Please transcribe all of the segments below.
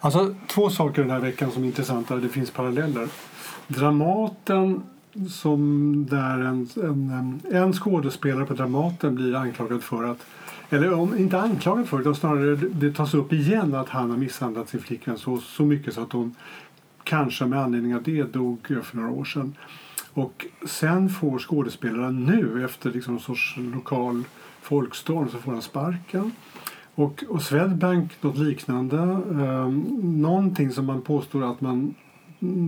Alltså, två saker den här veckan som är intressanta. Det finns paralleller. Dramaten som där en, en, en skådespelare på Dramaten blir anklagad för att eller om, inte anklagad för utan snarare det tas upp igen att han har misshandlat sin flickvän så, så mycket så att hon kanske med anledning av det dog för några år sedan. Och sen får skådespelaren nu efter liksom en sorts lokal folkstorm så får han sparken. Och, och Swedbank något liknande. Eh, någonting som man påstår att man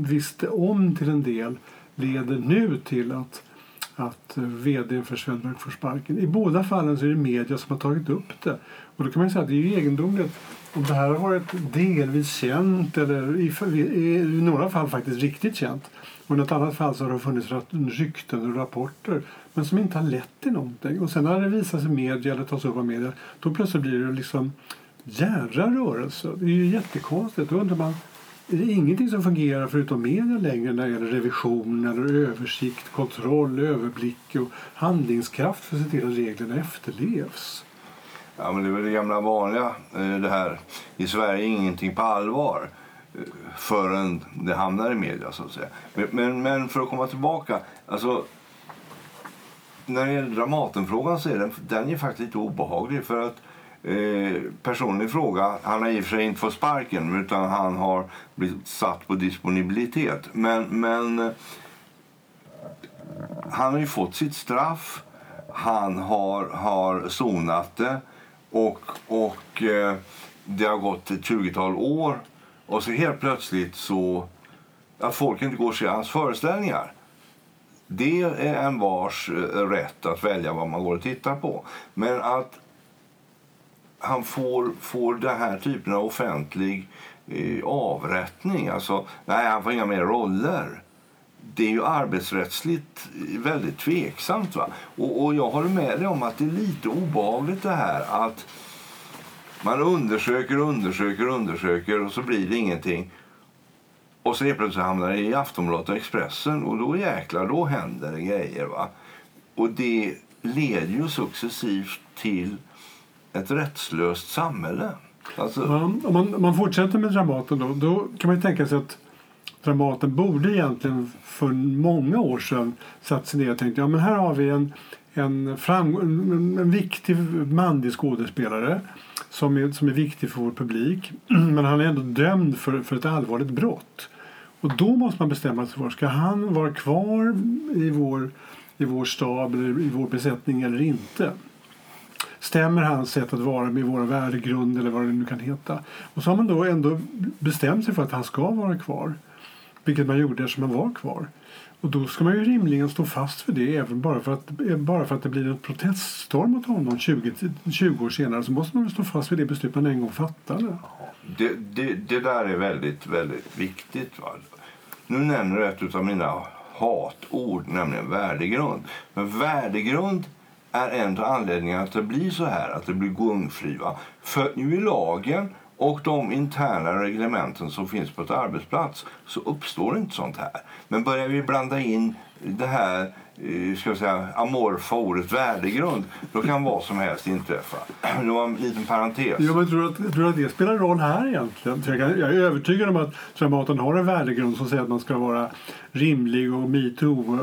visste om till en del leder nu till att, att vd för Swedbank får sparken. I båda fallen så är det media som har tagit upp det. Och då kan man säga att det är ju egendomligt om det här har varit delvis känt eller i, i, i några fall faktiskt riktigt känt. Och i något annat fall så har det funnits rykten och rapporter men som inte har lett till någonting. Och sen när det visar sig i media eller tas upp av media då plötsligt blir det liksom jädra rörelse. Det är ju jättekonstigt. Då undrar man är det ingenting som fungerar förutom media längre när det gäller revision, eller översikt, kontroll, överblick och handlingskraft för att se till att reglerna efterlevs? Ja, men det är väl det gamla vanliga, eh, det här i Sverige ingenting på allvar eh, förrän det hamnar i media så att säga. Men, men, men för att komma tillbaka, alltså när det gäller Dramatenfrågan så är den, den är faktiskt lite obehaglig för att eh, personen i fråga, han har i och för sig inte fått sparken utan han har blivit satt på disponibilitet. Men, men eh, han har ju fått sitt straff, han har, har sonat det och, och eh, det har gått ett tjugotal år och så helt plötsligt så att folk inte går och ser hans föreställningar. Det är en vars eh, rätt att välja vad man går och tittar på. Men att han får, får den här typen av offentlig eh, avrättning, alltså nej, han får inga mer roller. Det är ju arbetsrättsligt eh, väldigt tveksamt. Va? Och, och jag håller med dig om att det är lite obehagligt det här att man undersöker, undersöker, undersöker och så blir det ingenting. Och så plötsligt hamnar det i Aftonbladet och Expressen och då jäklar, då händer det grejer. Va? Och det leder ju successivt till ett rättslöst samhälle. Alltså... Om, man, om man fortsätter med Dramaten då, då kan man tänka sig att Dramaten borde egentligen för många år sedan satt sig ner och tänkt ja men här har vi en, en, fram, en, en viktig manlig skådespelare som är, som är viktig för vår publik. Men han är ändå dömd för, för ett allvarligt brott. Och då måste man bestämma sig för ska han vara kvar i vår, i vår stab eller i vår besättning eller inte. Stämmer hans sätt att vara med våra värdegrund eller vad det nu kan heta? Och så har man då ändå bestämt sig för att han ska vara kvar. Vilket man gjorde eftersom han var kvar. Och då ska man ju rimligen stå fast för det även bara för att, eh, bara för att det blir en proteststorm mot honom 20, 20 år senare så måste man stå fast vid det beslut man en gång fattade. Det, det, det där är väldigt, väldigt viktigt. Va? Nu nämner du ett av mina hatord, nämligen värdegrund. Men värdegrund är en av anledningarna att det blir så här, att det blir gungfri. Va? För nu i lagen och de interna reglementen som finns på ett arbetsplats så uppstår inte sånt här. Men börjar vi blanda in det här eh, ska jag säga, amorfa ordet värdegrund, då kan vad som helst inträffa. Det var en liten parentes. Jo, men tror, du att, tror att det spelar roll här egentligen? Jag är övertygad om att Dramaten har en värdegrund som säger att man ska vara rimlig och metoo,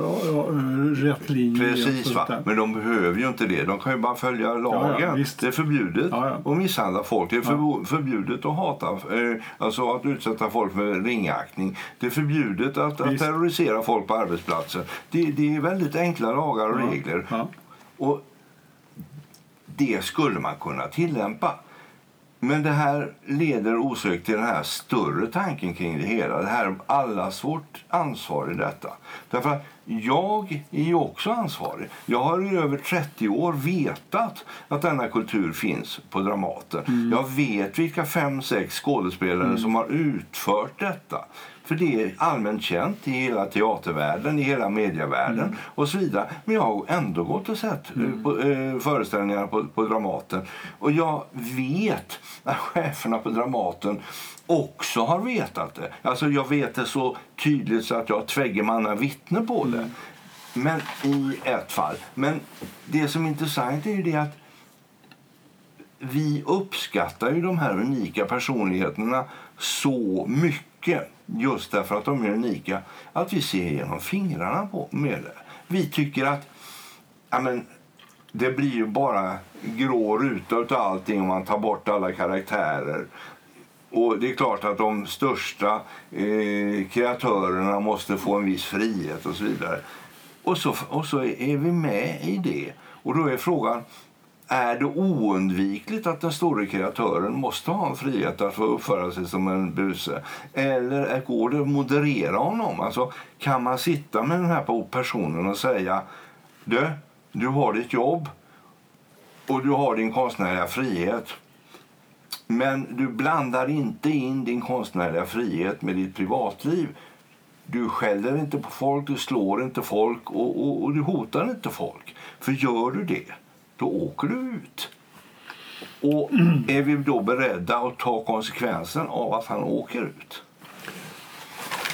rätt linje. Precis, va? men de behöver ju inte det. De kan ju bara följa lagen. Ja, ja, det är förbjudet ja, att misshandla folk. Det är förbjudet att hata, eh, alltså att utsätta folk för ringaktning. Det är förbjudet att, att terrorisera folk på arbetsplatsen. Det, det är väldigt enkla lagar och regler. Och det skulle man kunna tillämpa. Men det här leder osökt till den här större tanken kring det hela. Det här allas vårt ansvar i detta. Därför att jag är ju också ansvarig. Jag har i över 30 år vetat att denna kultur finns på Dramaten. Mm. Jag vet vilka fem, sex skådespelare mm. som har utfört detta. För det är allmänt känt i hela teatervärlden, i hela medievärlden mm. och så vidare. Men jag har ändå gått och sett eh, mm. på, eh, föreställningar på, på Dramaten. Och jag vet att cheferna på Dramaten också har vetat det. Alltså jag vet det så tydligt så att jag har tväggemanna vittne på det. Mm. Men i ett fall. Men det som är intressant är ju det att vi uppskattar ju de här unika personligheterna så mycket just därför att de är unika, att vi ser genom fingrarna på med det. Vi tycker att ja, men, det blir ju bara grå ruta av allting om man tar bort alla karaktärer. Och det är klart att de största eh, kreatörerna måste få en viss frihet och så vidare. Och så, och så är vi med i det. Och då är frågan, är det oundvikligt att den stora kreatören måste ha en frihet att få uppföra sig som en buse? Eller går det att moderera honom? Alltså, kan man sitta med den här personen och säga du, du har ditt jobb och du har din konstnärliga frihet. Men du blandar inte in din konstnärliga frihet med ditt privatliv. Du skäller inte på folk, du slår inte folk och, och, och du hotar inte folk. För gör du det, då åker du ut. Och är vi då beredda att ta konsekvensen av att han åker ut?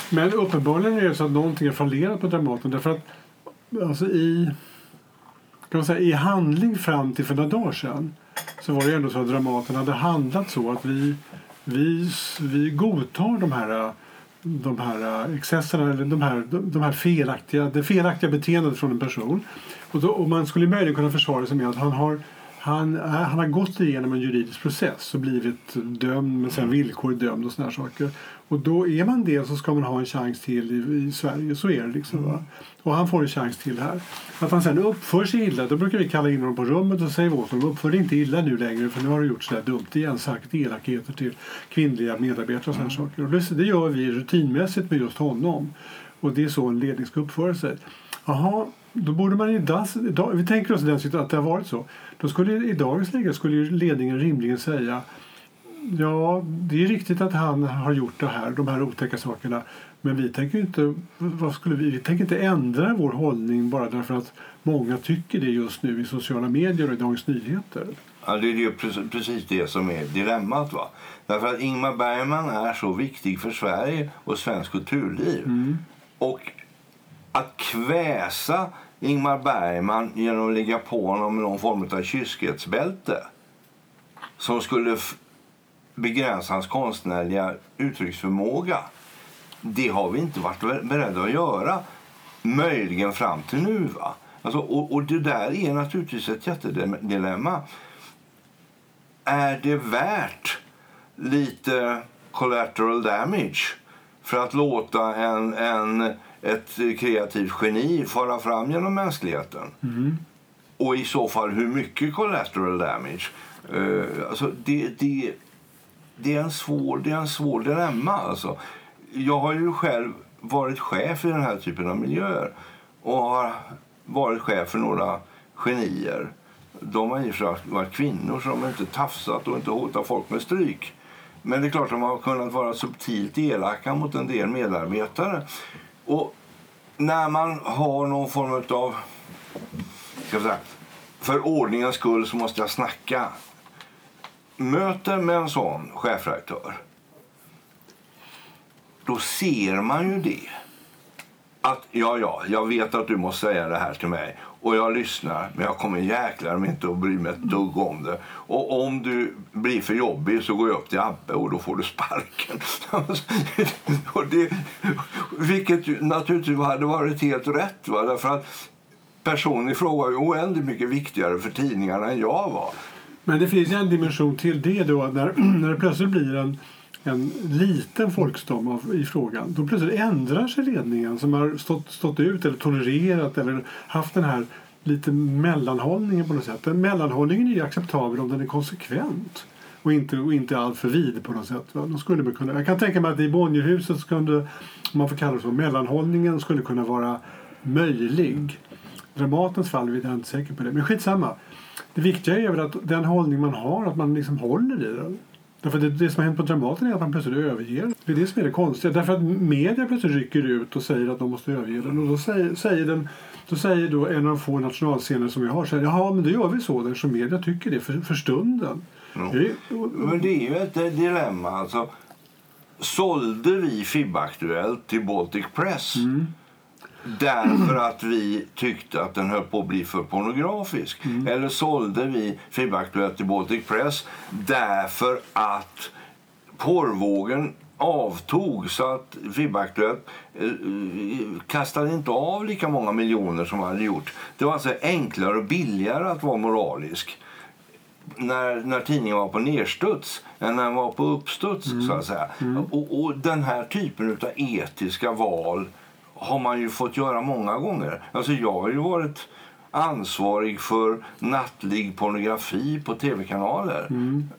Men uppenbarligen är det så att någonting har fallerat på Dramaten. Därför att alltså i, kan man säga, i handling fram till för några dagar sedan så var det ändå så att Dramaten hade handlat så att vi, vi, vi godtar de här de här eh, excesserna, eller de här, de här felaktiga, det felaktiga beteendet från en person. Och, då, och man skulle möjligen kunna försvara sig med att han har han, han har gått igenom en juridisk process och blivit dömd, men sen villkorligt dömd och såna saker. Och då är man det så ska man ha en chans till i, i Sverige. Så är det liksom. Va? Och han får en chans till här. Att han sen uppför sig illa, då brukar vi kalla in honom på rummet och säga åt honom uppför dig inte illa nu längre för nu har du gjort sådär dumt igen, sagt elakheter till kvinnliga medarbetare och sådana mm. saker. Och det, det gör vi rutinmässigt med just honom. Och det är så en ledning ska uppföra sig. Jaha, då borde man i das, vi tänker oss den att det har varit så. Då skulle, I dagens läge skulle ledningen rimligen säga Ja, det är riktigt att han har gjort det här, de här otäcka sakerna. Men vi tänker inte, vad skulle vi, vi tänker inte ändra vår hållning bara därför att många tycker det just nu i sociala medier och i Dagens Nyheter. Ja, det är ju precis det som är dilemmat. Va? Därför att Ingmar Bergman är så viktig för Sverige och svensk kulturliv. Mm. Och att kväsa Ingmar Bergman genom att lägga på honom någon form av kyskhetsbälte som skulle begränsa hans konstnärliga uttrycksförmåga. Det har vi inte varit beredda att göra. Möjligen fram till nu. Va? Alltså, och, och det där är naturligtvis ett jättedilemma. Är det värt lite collateral damage för att låta en, en ett kreativt geni fara fram genom mänskligheten. Mm. Och i så fall hur mycket collateral damage? Uh, alltså det, det, det, är en svår, det är en svår dilemma. Alltså. Jag har ju själv varit chef i den här typen av miljöer och har varit chef för några genier. De har i varit kvinnor så de har inte tafsat och inte hotat folk med stryk. Men det är klart att de har kunnat vara subtilt elaka mot en del medarbetare. Och när man har någon form av... Ska säga, för ordningens skull så måste jag snacka. Möter med en sån chefredaktör. Då ser man ju det. Att ja, ja, jag vet att du måste säga det här till mig och jag lyssnar, men jag kommer jäklar inte att bry mig ett dugg om det. Och om du blir för jobbig så går jag upp till Abbe och då får du sparken. och det, vilket naturligtvis hade varit helt rätt. Va? Därför att personen i fråga var oändligt mycket viktigare för tidningarna än jag var. Men det finns en dimension till det då, när, när det plötsligt blir en en liten folkstorm i frågan. Då plötsligt ändrar sig ledningen som har stått, stått ut eller tolererat eller haft den här lite mellanhållningen på något sätt. Den mellanhållningen är acceptabel om den är konsekvent och inte, och inte alltför vid på något sätt. Va? skulle man kunna, jag kan tänka mig att i Bonnierhuset skulle, om man får kalla det så, mellanhållningen skulle kunna vara möjlig. Dramatens fall är jag inte säker på det. Men skitsamma. Det viktiga är väl att den hållning man har, att man liksom håller i den. Därför det, det som har hänt på Dramaten är att man plötsligt överger. Det är det som är det konstiga. Därför att media plötsligt rycker ut och säger att de måste överge den. Och då säger, säger, den, då säger då en av de få nationalscener som vi har säger jaha men då gör vi så där som media tycker det för, för stunden. Mm. Det, och, men det är ju ett dilemma. Alltså, sålde vi FIB-Aktuellt till Baltic Press mm. Därför att vi tyckte att den höll på att bli för pornografisk. Mm. Eller sålde vi FIB-Aktuellt till Baltic Press därför att porrvågen avtog så att FIB-Aktuellt eh, kastade inte av lika många miljoner som man hade gjort. Det var alltså enklare och billigare att vara moralisk när, när tidningen var på nedstuds än när den var på uppstuds. Mm. Så att säga. Mm. Och, och, den här typen av etiska val har man ju fått göra många gånger. Alltså jag har ju varit ansvarig för nattlig pornografi på tv-kanaler. Mm.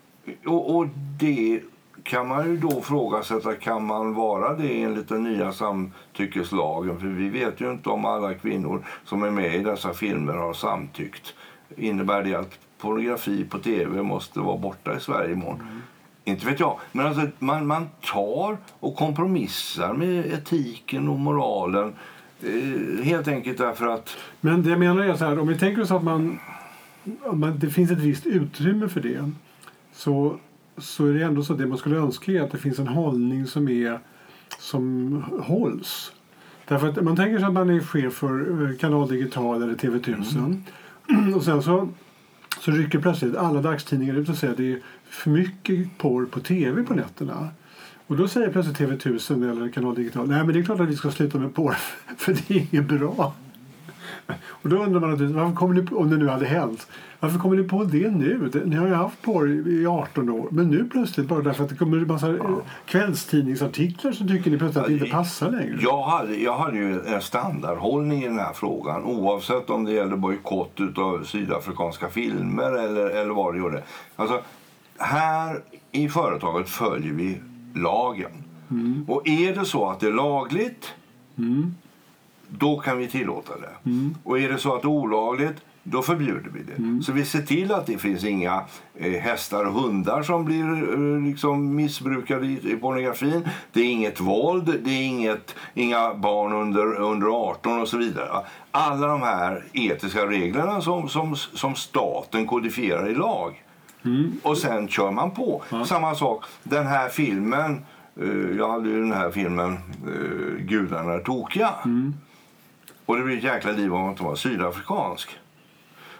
Och, och, det kan man ju då fråga sig, kan man vara det enligt den nya samtyckeslagen? För vi vet ju inte om alla kvinnor som är med i dessa filmer har samtyckt. Innebär det att pornografi på tv måste vara borta i Sverige imorgon? Mm. Inte vet jag. Men alltså, man, man tar och kompromissar med etiken och moralen. Eh, helt enkelt därför att... Men det jag menar är så här, om vi tänker oss att man, man, det finns ett visst utrymme för det så, så är det ändå så att det man skulle önska är att det finns en hållning som är som hålls. Därför att man tänker sig att man är chef för eh, Kanal Digital eller TV1000 mm. och sen så så rycker plötsligt alla dagstidningar ut och säger att det är för mycket porr på tv på nätterna. Och då säger plötsligt TV1000 eller Kanal Digital nej men det är klart att vi ska sluta med porr för det är inget bra. Och då undrar man naturligtvis, varför kommer ni, om det nu hade hänt, varför kommer ni på det nu? Ni har ju haft porr i 18 år. Men nu plötsligt, bara därför att det kommer en massa ja. kvällstidningsartiklar så tycker ni plötsligt att det inte passar längre. Jag hade, jag hade ju en standardhållning i den här frågan oavsett om det gällde bojkott av sydafrikanska filmer eller, eller vad det gjorde. Alltså, här i företaget följer vi lagen. Mm. Och är det så att det är lagligt mm då kan vi tillåta det. Mm. Och är det så att det är olagligt, då förbjuder vi det. Mm. Så vi ser till att det finns inga eh, hästar och hundar som blir eh, liksom missbrukade i, i pornografin. Det är inget våld, det är inget, inga barn under, under 18 och så vidare. Alla de här etiska reglerna som, som, som staten kodifierar i lag. Mm. Och sen kör man på. Ja. Samma sak, den här filmen, eh, jag hade ju den här filmen eh, Gudarna är tokiga. Mm. Och det blir ett jäkla liv om att vara sydafrikansk.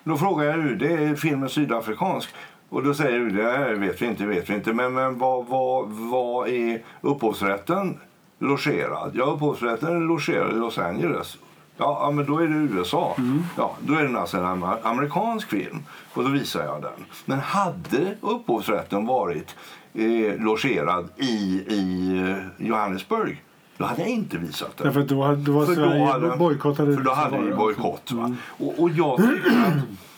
Då frågar jag UD, är filmen sydafrikansk? Och då säger UD, det vet vi inte, vet vi inte. Men, men vad, vad, vad är upphovsrätten logerad? Ja, upphovsrätten är logerad i Los Angeles. Ja, ja, men då är det USA. Mm. Ja, då är det alltså en amerikansk film. Och då visar jag den. Men hade upphovsrätten varit eh, logerad i, i eh, Johannesburg då hade jag inte visat det. Därför att då, då var för Sverige då hade, bojkottade För då hade vi bojkott. Mm. Och, och jag tycker att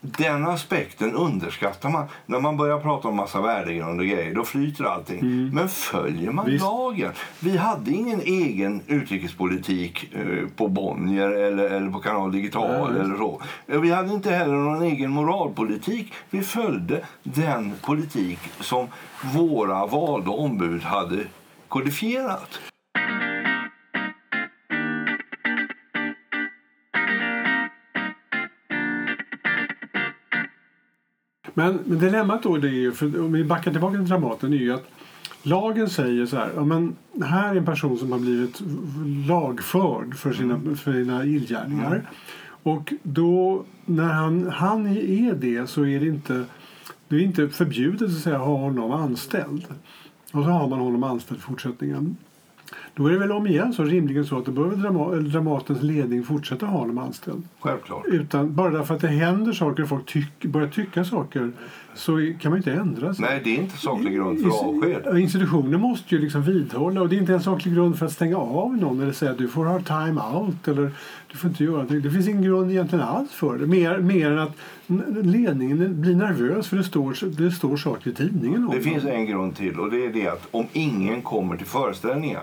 den aspekten underskattar man. När man börjar prata om massa värdegrunder och grejer, då flyter allting. Mm. Men följer man Visst. lagen? Vi hade ingen egen utrikespolitik eh, på Bonnier eller, eller på Kanal Digital Nej. eller så. Vi hade inte heller någon egen moralpolitik. Vi följde den politik som våra valda ombud hade kodifierat. Men, men dilemmat då det är ju, för om vi backar tillbaka till Dramaten, är ju att lagen säger så här, ja, men här är en person som har blivit lagförd för sina, mm. för sina illgärningar. Mm. Och då, när han, han är det så är det inte, det är inte förbjudet att säga, ha honom anställd. Och så har man honom anställd i fortsättningen. Då är det väl om igen så rimligen så att då bör Drama, Dramatens ledning fortsätta ha honom anställd. Självklart. Utan, bara därför att det händer saker och folk tyck, börjar tycka saker så kan man inte ändra sig. Nej, det är inte saklig grund för avsked. Institutioner måste ju liksom vidhålla och det är inte en saklig grund för att stänga av någon eller säga att du får ha time out eller du får inte göra det. Det finns ingen grund egentligen alls för det. Mer, mer än att ledningen blir nervös för det står, det står saker i tidningen om Det finns en grund till och det är det att om ingen kommer till föreställningen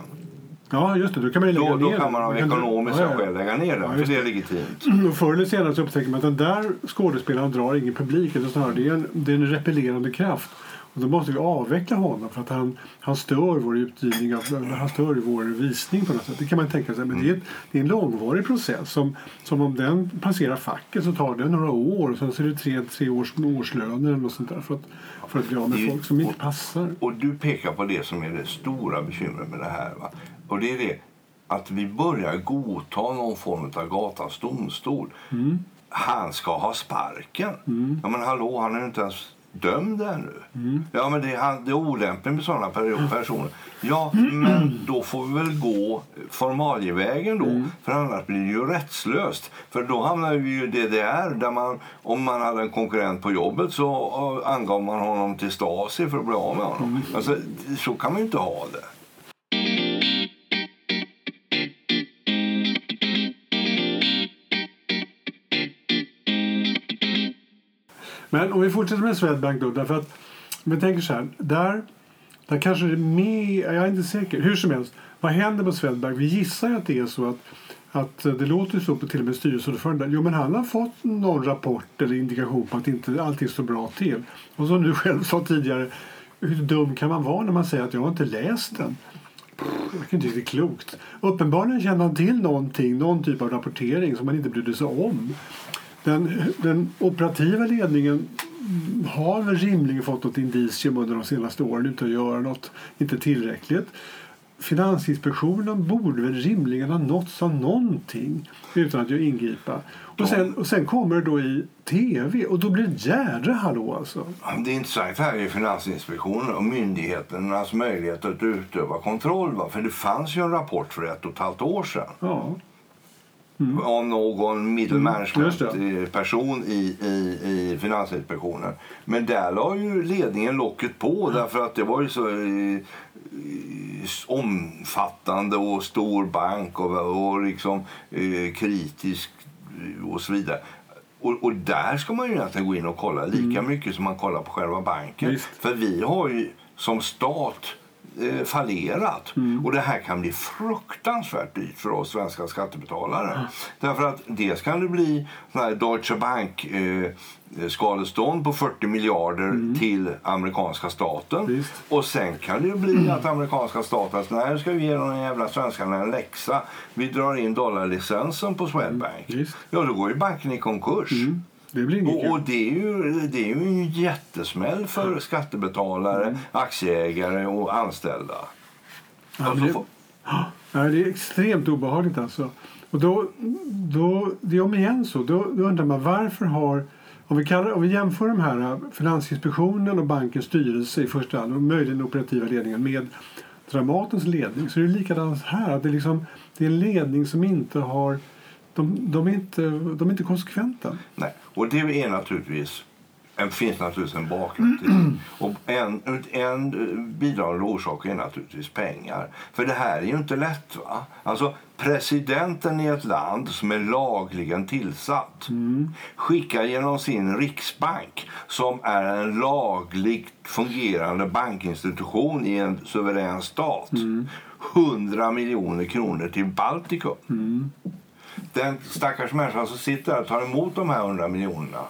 Ja, just det. Då kan man lägga då, ner då kan man av ekonomiska ja, ja. skäl lägga ner den, ja, för det är legitimt. Och förr eller senare så upptäcker man att den där skådespelaren drar ingen publik. Eller snarare, det, är en, det är en repellerande kraft. Och då måste vi avveckla honom för att han, han stör vår utgivning, han stör vår visning på något sätt. Det kan man tänka sig. Men det, är, det är en långvarig process. Som, som om den passerar facket så tar det några år. Och sen så är det tre, tre års årslöner eller något sånt där. För att, för att bli av med folk som inte passar. Och du pekar på det som är det stora bekymret med det här. Va? Och det är det. att vi börjar godta någon form av gatans domstol. Mm. Han ska ha sparken. Mm. Ja, men hallå, han är inte ens dömd ännu. Mm. Ja, men det är, det är olämpligt med sådana personer. Ja, men då får vi väl gå formalievägen då. Mm. För annars blir det ju rättslöst. För då hamnar vi ju i DDR där man, om man hade en konkurrent på jobbet så angav man honom till Stasi för att bli av med honom. Mm. Alltså, så kan man ju inte ha det. Men om vi fortsätter med Swedbank då. Därför att, vi tänker så här. Där, där kanske det är med, jag är inte säker. Hur som helst. Vad händer med Swedbank? Vi gissar ju att det är så att att det låter så på till och med styrelseordföranden. Jo, men han har fått någon rapport eller indikation på att inte allting står bra till. Och som du själv sa tidigare, hur dum kan man vara när man säger att jag har inte läst den? Jag kan inte det är klokt. Uppenbarligen kände han till någonting, någon typ av rapportering som man inte brydde sig om. Den, den operativa ledningen har väl rimligen fått något indicium under de senaste åren utan att göra något, inte tillräckligt. Finansinspektionen borde väl rimligen ha nåtts av någonting utan att ingripa. Och sen, och sen kommer det då i tv och då blir det jädra hallå alltså. Det är intressant här är Finansinspektionen och myndigheternas möjlighet att utöva kontroll. Va? För det fanns ju en rapport för ett och ett halvt år sedan. Ja mm. av någon middle management-person mm, i, i, i Finansinspektionen. Men där la ju ledningen locket på därför att det var ju så eh, omfattande och stor bank och, och liksom eh, kritisk och så vidare. Och, och, där ska man ju egentligen gå in och kolla lika mm. mycket som man kollar på själva banken. Visst. För vi har ju som stat eh, fallerat. Mm. Och det här kan bli fruktansvärt dyrt för oss svenska skattebetalare. Mm. Därför att dels kan det bli sån Deutsche Bank eh, skadestånd på 40 miljarder mm. till amerikanska staten. Visst. Och sen kan det bli mm. att amerikanska staten säger nu ska vi ge de jävla svenskarna en läxa. Vi drar in dollarlicensen på Swedbank. Mm. Ja, då går ju banken i konkurs. Mm. Det blir och, och, det är ju, det är ju en jättesmäll för mm. skattebetalare, mm. aktieägare och anställda. Ja, det, ja, det är extremt obehagligt alltså. Och då, då, det är om igen så. Då, då undrar man varför har om vi, kallar, om vi jämför de här Finansinspektionen och bankens styrelse i första hand och möjligen operativa ledningen med Dramatens ledning så är det likadant här. Att det, liksom, det är en ledning som inte har de, de, är inte, de är inte konsekventa. Nej, och det är naturligtvis det finns naturligtvis en bakgrund till det. Och en, en bidragande orsak är naturligtvis pengar. För det här är ju inte lätt. va? Alltså presidenten i ett land som är lagligen tillsatt mm. skickar genom sin riksbank som är en lagligt fungerande bankinstitution i en suverän stat mm. 100 miljoner kronor till Baltikum. Mm den stackars människan som sitter där och tar emot de här 100 miljonerna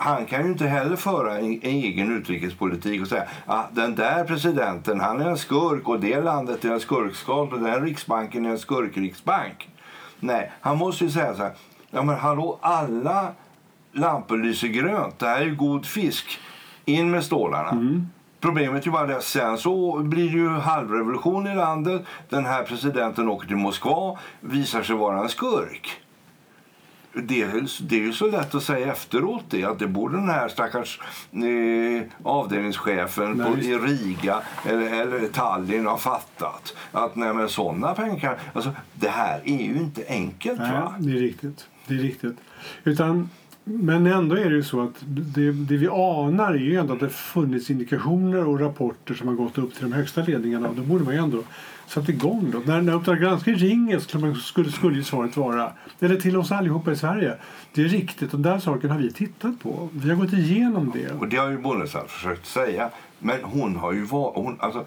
han kan ju inte heller föra en egen utrikespolitik och säga att den där presidenten han är en skurk och det landet är en skurkstat och den riksbanken är en skurkriksbank. Nej, han måste ju säga så här. Ja men hallå, alla lampor lyser grönt. Det här är ju god fisk. In med stålarna. Mm. Problemet är bara det sen så blir det ju halvrevolution i landet. Den här presidenten åker till Moskva, visar sig vara en skurk. Det är, det är ju så lätt att säga efteråt det, att det borde den här stackars eh, avdelningschefen på, i Riga eller, eller Tallinn ha fattat. Att nej men sådana pengar, alltså det här är ju inte enkelt nej, va? det är riktigt. Det är riktigt. Utan men ändå är det ju så att det, det, vi anar är ju ändå att det funnits indikationer och rapporter som har gått upp till de högsta ledningarna. Och då borde man ju ändå satt igång då. När, när Uppdrag granskning ringer skulle, skulle, skulle ju svaret vara, eller till oss allihopa i Sverige, det är riktigt, de där sakerna har vi tittat på. Vi har gått igenom det. Och det har ju Bondestam försökt säga. Men hon har ju varit, alltså,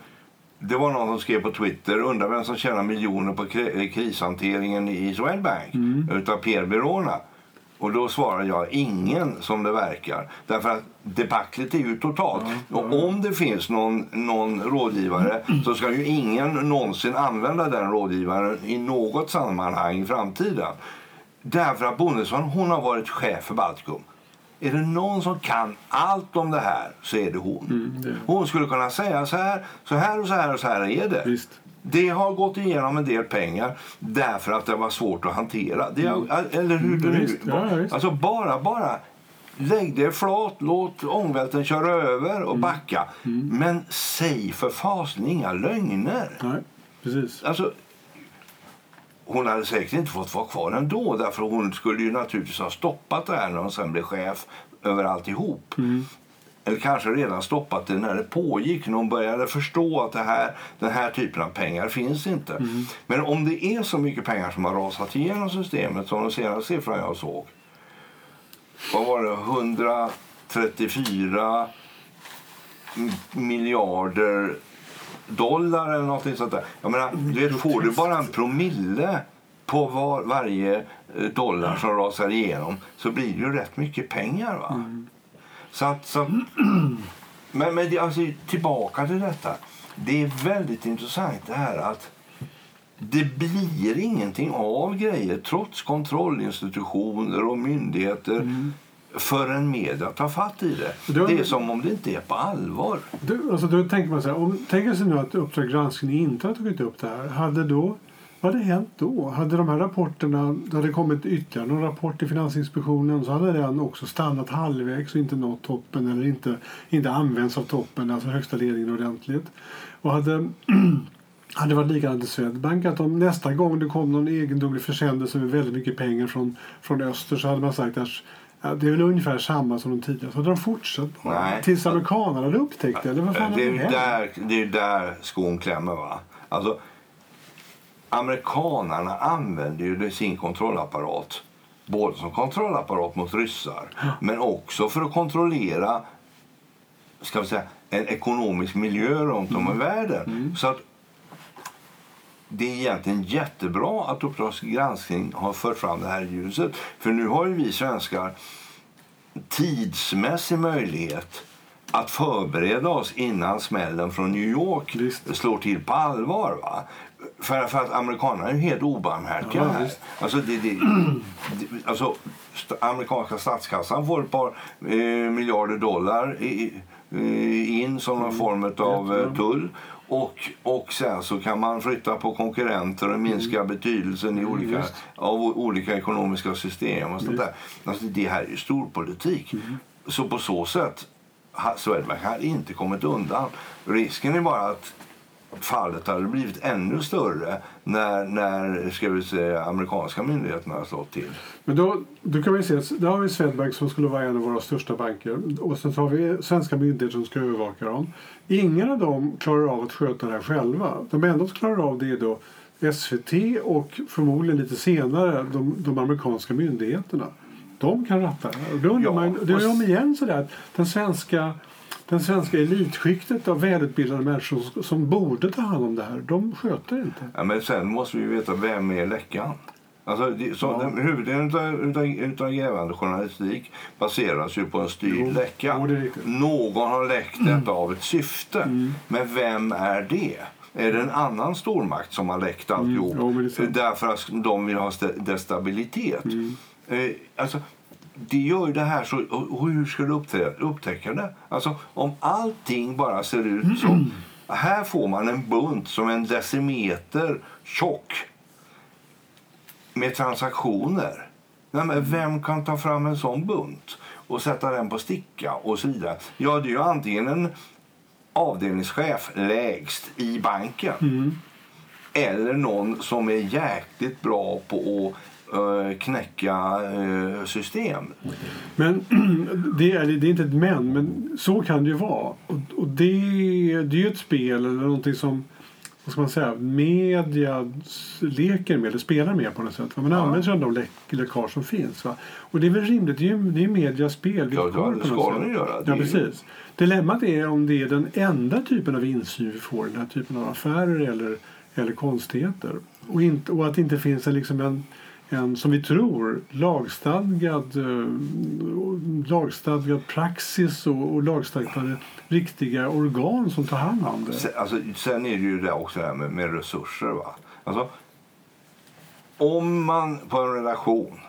det var någon som skrev på Twitter, undrar vem som tjänar miljoner på krishanteringen i Swedbank mm. utav Pierre Berona. Och då svarar jag ingen som det verkar. Därför att debaclet är ju totalt. Mm. Och om det finns någon, någon rådgivare så ska ju ingen någonsin använda den rådgivaren i något sammanhang i framtiden. Därför att Bondesson, hon har varit chef för Baltikum. Är det någon som kan allt om det här så är det hon. Mm, det. Hon skulle kunna säga så här, så här och så här och så här är det. Visst. Det har gått igenom en del pengar därför att det var svårt att hantera. Det, mm. Eller hur? Mm, visst, ja, alltså bara, bara lägg det flat, låt ångvälten köra över och mm. backa. Mm. Men säg för fasen inga lögner. Nej, precis. Alltså, hon hade säkert inte fått vara kvar ändå därför hon skulle ju naturligtvis ha stoppat det här när hon sen blev chef över alltihop. Mm. Eller kanske redan stoppat det när det pågick, när hon började förstå att det här, den här typen av pengar finns inte. Mm. Men om det är så mycket pengar som har rasat igenom systemet som de senaste siffrorna jag såg. Vad var det? 134 miljarder dollar eller någonting sånt där. Jag menar, du vet, får du bara en promille på var, varje eh, dollar som rasar igenom så blir det ju rätt mycket pengar. va? Mm. Så att, så men men alltså, tillbaka till detta. Det är väldigt intressant det här att det blir ingenting av grejer trots kontrollinstitutioner och myndigheter mm förrän media tar fatt i det. Då, det är som om det inte är på allvar. Då, alltså då tänker man så här, om, tänk sig nu att Uppdrag granskning inte har tagit upp det här. Hade då, vad hade hänt då? Hade de här rapporterna, det hade kommit ytterligare någon rapport till Finansinspektionen så hade den också stannat halvvägs och inte nått toppen eller inte, inte använts av toppen, alltså högsta ledningen ordentligt. Och hade hade varit likadant i Swedbank att om nästa gång det kom någon egendomlig försändelse med väldigt mycket pengar från, från öster så hade man sagt att Ja, det är väl ungefär samma som de tidigare. Så hade de fortsatt Nej. tills amerikanerna hade upptäckt det? Eller vad fan det, är där, det är där skon klämmer. Va? Alltså, amerikanerna använder ju sin kontrollapparat både som kontrollapparat mot ryssar men också för att kontrollera ska vi säga, en ekonomisk miljö runt om i mm. världen. Mm. Så att det är egentligen jättebra att Uppdrag granskning har fört fram det här ljuset. För nu har ju vi svenskar tidsmässig möjlighet att förbereda oss innan smällen från New York Just. slår till på allvar. Va? För, för att amerikanerna är helt obarmhärtiga ja, här. Alltså, det, det, det, alltså, amerikanska statskassan får ett par eh, miljarder dollar i, in som någon mm. form av mm. tull. Och, och sen så kan man flytta på konkurrenter och minska mm. betydelsen i olika, mm, av olika ekonomiska system. och sånt där. Alltså, Det här är ju storpolitik. Mm. Så på så sätt Swedbank har inte kommit undan. Risken är bara att fallet hade blivit ännu större när, när ska vi säga, amerikanska myndigheterna har slått till. Men då, då kan vi se att har vi Swedbank som skulle vara en av våra största banker och sen har vi svenska myndigheter som ska övervaka dem. Ingen av dem klarar av att sköta det här själva. De enda som klarar av det är då SVT och förmodligen lite senare de, de amerikanska myndigheterna. De kan ratta det. Och då undrar ja, man, det är om igen sådär att den svenska den svenska elitskiktet av välutbildade människor som borde ta hand om det här, de sköter inte. Ja, men sen måste vi veta vem är läckan. Alltså, så, ja. den, huvuddelen av, grävande journalistik baseras ju på en styrd jo, läcka. Någon har läckt mm. detta av ett syfte. Mm. Men vem är det? Är det en annan stormakt som har läckt alltihop? Mm. Jo, därför att de vill ha destabilitet. Mm. Eh, alltså, det gör det här så... Och hur ska du upptäcka det? Alltså, om allting bara ser ut. Mm. Här får man en bunt som en decimeter tjock med transaktioner. Nej, men vem kan ta fram en sån bunt och sätta den på sticka och så vidare? Ja, det är ju antingen en avdelningschef lägst i banken mm. eller någon som är jäkligt bra på att knäcka eh, system. Men det är, det är inte ett men, men så kan det ju vara. Och, och det, det är ju ett spel eller någonting som vad ska man säga, media leker med eller spelar med på något sätt. Man ja. använder sig av de läckage som finns. Va? Och det är väl rimligt, det är, det är medias spelvillkor. Ja, det ska de göra. Ja, precis. Dilemmat är om det är den enda typen av insyn vi får i den här typen av affärer eller, eller konstigheter. Och, inte, och att det inte finns en, liksom en en, som vi tror, lagstadgad, eh, lagstadgad praxis och, och lagstadgade riktiga organ som tar hand om det. Sen, alltså, sen är det ju det också det här med, med resurser. Va? Alltså, om man på en relation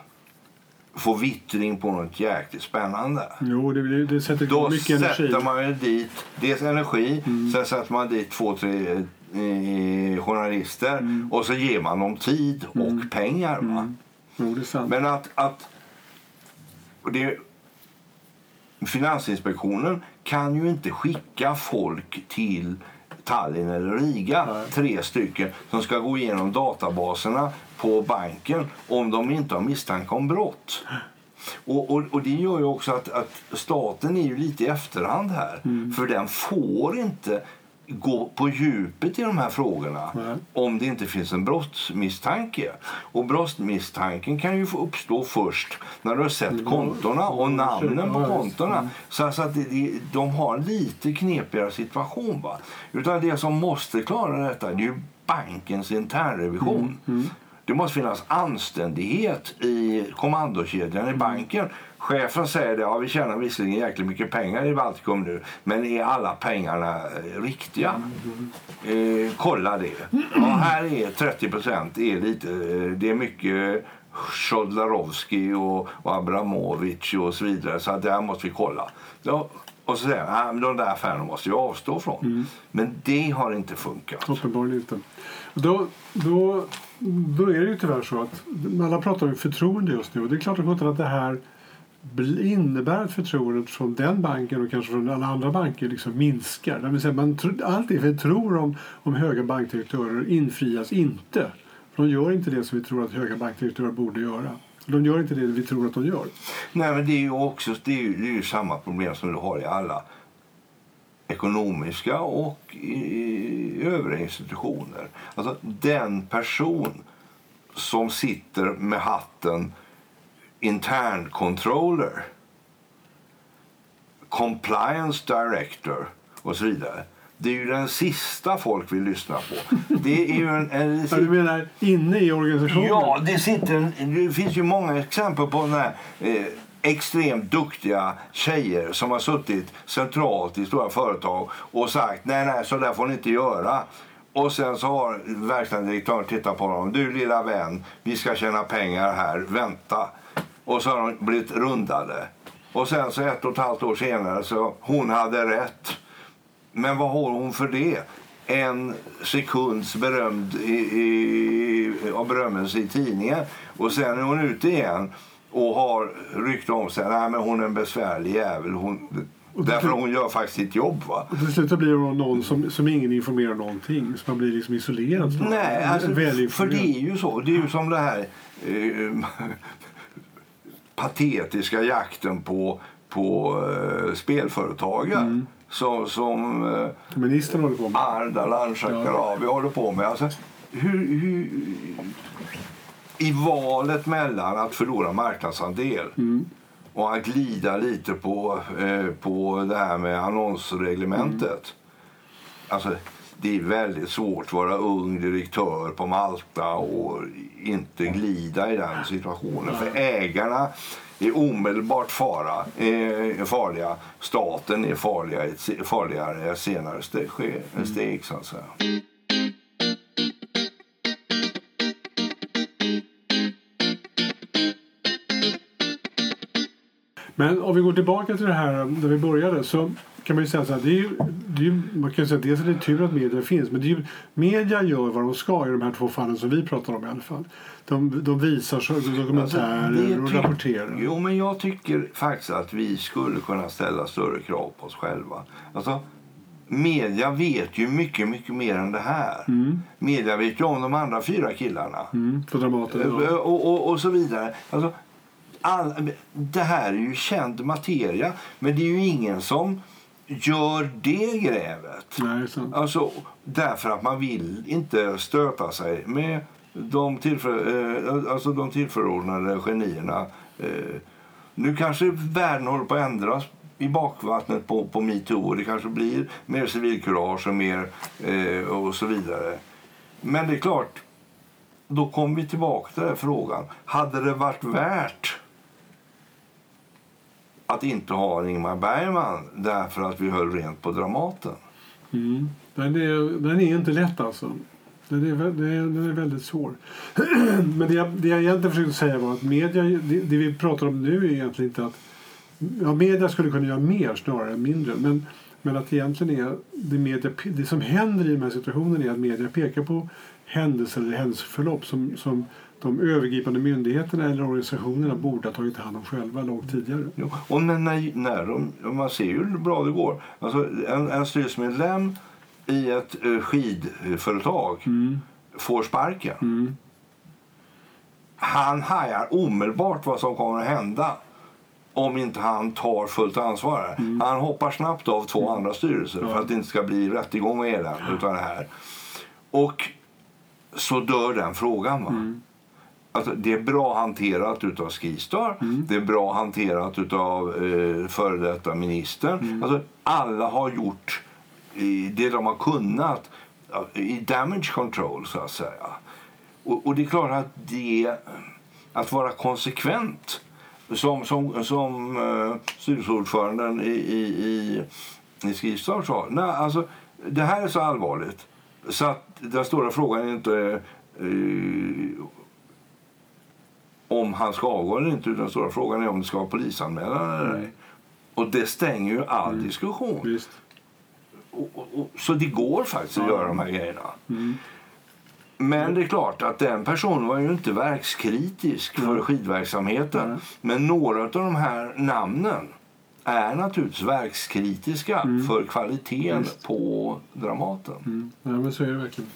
får vittring på något jäkligt spännande. Jo, det, det sätter Då mycket energi. sätter man dit dels energi, mm. sen sätter man dit två, tre eh, journalister mm. och så ger man dem tid och mm. pengar. Va? Mm. Men att, att det, Finansinspektionen kan ju inte skicka folk till Tallinn eller Riga, Nej. tre stycken, som ska gå igenom databaserna på banken om de inte har misstanke om brott. Och, och, och, Det gör ju också att, att staten är ju lite i efterhand här. Mm. För den får inte gå på djupet i de här frågorna Nej. om det inte finns en brottsmisstanke. Och brottsmisstanken kan ju få uppstå först när du har sett mm. kontona och namnen på kontona. Mm. Så, så att de, de har en lite knepigare situation. Va? Utan det som måste klara detta det är ju bankens internrevision. Mm. Mm. Det måste finnas anständighet i kommandokedjan i mm. banken. Chefen säger det, ja vi tjänar visserligen jäkligt mycket pengar i Baltikum nu, men är alla pengarna eh, riktiga? Eh, kolla det. Ja, här är 30 procent, lite, eh, det är mycket Shodlarovski och, och Abramovic och så vidare, så att det här måste vi kolla. Ja, och så säger han, de där affärerna måste vi avstå från. Mm. Men det har inte funkat. Uppenbarligen inte. Då, då, då är det ju tyvärr så att alla pratar om förtroende just nu. Och det är klart att det här innebär att förtroendet från den banken och kanske från alla andra banker liksom minskar. Det vill säga man, allt det vi tror om, om höga bankdirektörer infrias inte. de gör inte det som vi tror att höga bankdirektörer borde göra. De gör inte det vi tror att de gör. Nej, men det är ju också det är ju, det är ju samma problem som du har i alla ekonomiska och i i övriga institutioner. Alltså den person som sitter med hatten intern controller, compliance director och så vidare. Det är ju den sista folk vill lyssna på. Det är ju en, en, ja, du menar inne i organisationen? Ja, det, sitter, det finns ju många exempel på den här, eh, extremt duktiga tjejer som har suttit centralt i stora företag och sagt nej, nej, så där får ni inte göra. Och sen så har verkställande direktören tittat på dem. Du lilla vän, vi ska tjäna pengar här, vänta. Och så har de blivit rundade. Och sen så ett och ett halvt år senare så hon hade rätt. Men vad har hon för det? En sekunds berömd i, i, av berömmelse i tidningen och sen är hon ute igen och har rykte om sig. Nej, men hon är en besvärlig jävel. Hon, därför hon gör faktiskt sitt jobb. Va? Och till slut blir hon någon som, som ingen informerar någonting. Så man blir liksom isolerad. Nej, alltså, för det är ju så. Det är ju som det här eh, patetiska jakten på, på uh, spelföretagen. Mm. Så, som uh, Ministern håller på med. Ardalan Shekarabi ja. håller på med. Alltså, hur, hur, I valet mellan att förlora marknadsandel mm. och att glida lite på, eh, på det här med annonsreglementet. Mm. Alltså, det är väldigt svårt att vara ung direktör på Malta och inte glida i den situationen. För ägarna är omedelbart fara, är farliga. Staten är farliga, farligare i ett senare steg, mm. steg så att säga. Men om vi går tillbaka till det här där vi började så kan man ju säga så här, det är ju, det är man kan säga dels är det tur att media finns men det är ju, media gör vad de ska i de här två fallen som vi pratar om i alla fall. De, de visar dokumentärer alltså, och rapporterar. Jo men jag tycker faktiskt att vi skulle kunna ställa större krav på oss själva. Alltså, media vet ju mycket, mycket mer än det här. Mm. Media vet ju om de andra fyra killarna. Mm, på Dramaten, ja. och, och, och, så vidare. Alltså, all, det här är ju känd materia, men det är ju ingen som gör det grävet. Nej, alltså, därför att man vill inte stöta sig med de, tillför, eh, alltså de tillförordnade genierna. Eh, nu kanske världen håller på att ändras i bakvattnet på, på metoo. Det kanske blir mer civilkurage och mer eh, och så vidare. Men det är klart, då kommer vi tillbaka till den frågan. Hade det varit värt att inte ha Ingmar Bergman därför att vi höll rent på Dramaten. Mm. Den, är, den är inte lätt alltså. Den är, den är, den är väldigt svår. Men det jag, det jag egentligen försökte säga var att media, det, det, vi pratar om nu är egentligen inte att ja, media skulle kunna göra mer snarare än mindre. Men Men att egentligen är det, media, det som händer i de här situationerna är att media pekar på händelser eller händelseförlopp som, som de övergripande myndigheterna eller organisationerna borde ha tagit hand om själva långt tidigare. Ja, och när, när de, man ser ju hur bra det går. Alltså en, en styrelsemedlem i ett uh, skidföretag mm. får sparken. Mm. Han hajar omedelbart vad som kommer att hända om inte han tar fullt ansvar. Mm. Han hoppar snabbt av två mm. andra styrelser ja. för att det inte ska bli rättegång och elände utan det här. Och så dör den frågan. Va? Alltså, det är bra hanterat av Skistar, mm. det är bra hanterat av eh, före detta ministern. Mm. Alltså, alla har gjort eh, det de har kunnat i damage control, så att säga. Och, och det är klart att det, att vara konsekvent som, som, som uh, styrelseordföranden i, i, i, i Skistar sa. Nej, alltså, det här är så allvarligt så att den stora frågan är inte uh, om han ska avgå eller inte. Den stora frågan är om det ska vara polisanmälan eller ej. Och det stänger ju all mm. diskussion. Och, och, och, så det går faktiskt att göra de här grejerna. Mm. Men det är klart att den personen var ju inte verkskritisk för skidverksamheten. Mm. Men några av de här namnen är naturligtvis verkskritiska mm. för kvaliteten Just. på Dramaten. Mm. Ja, men så är det verkligen.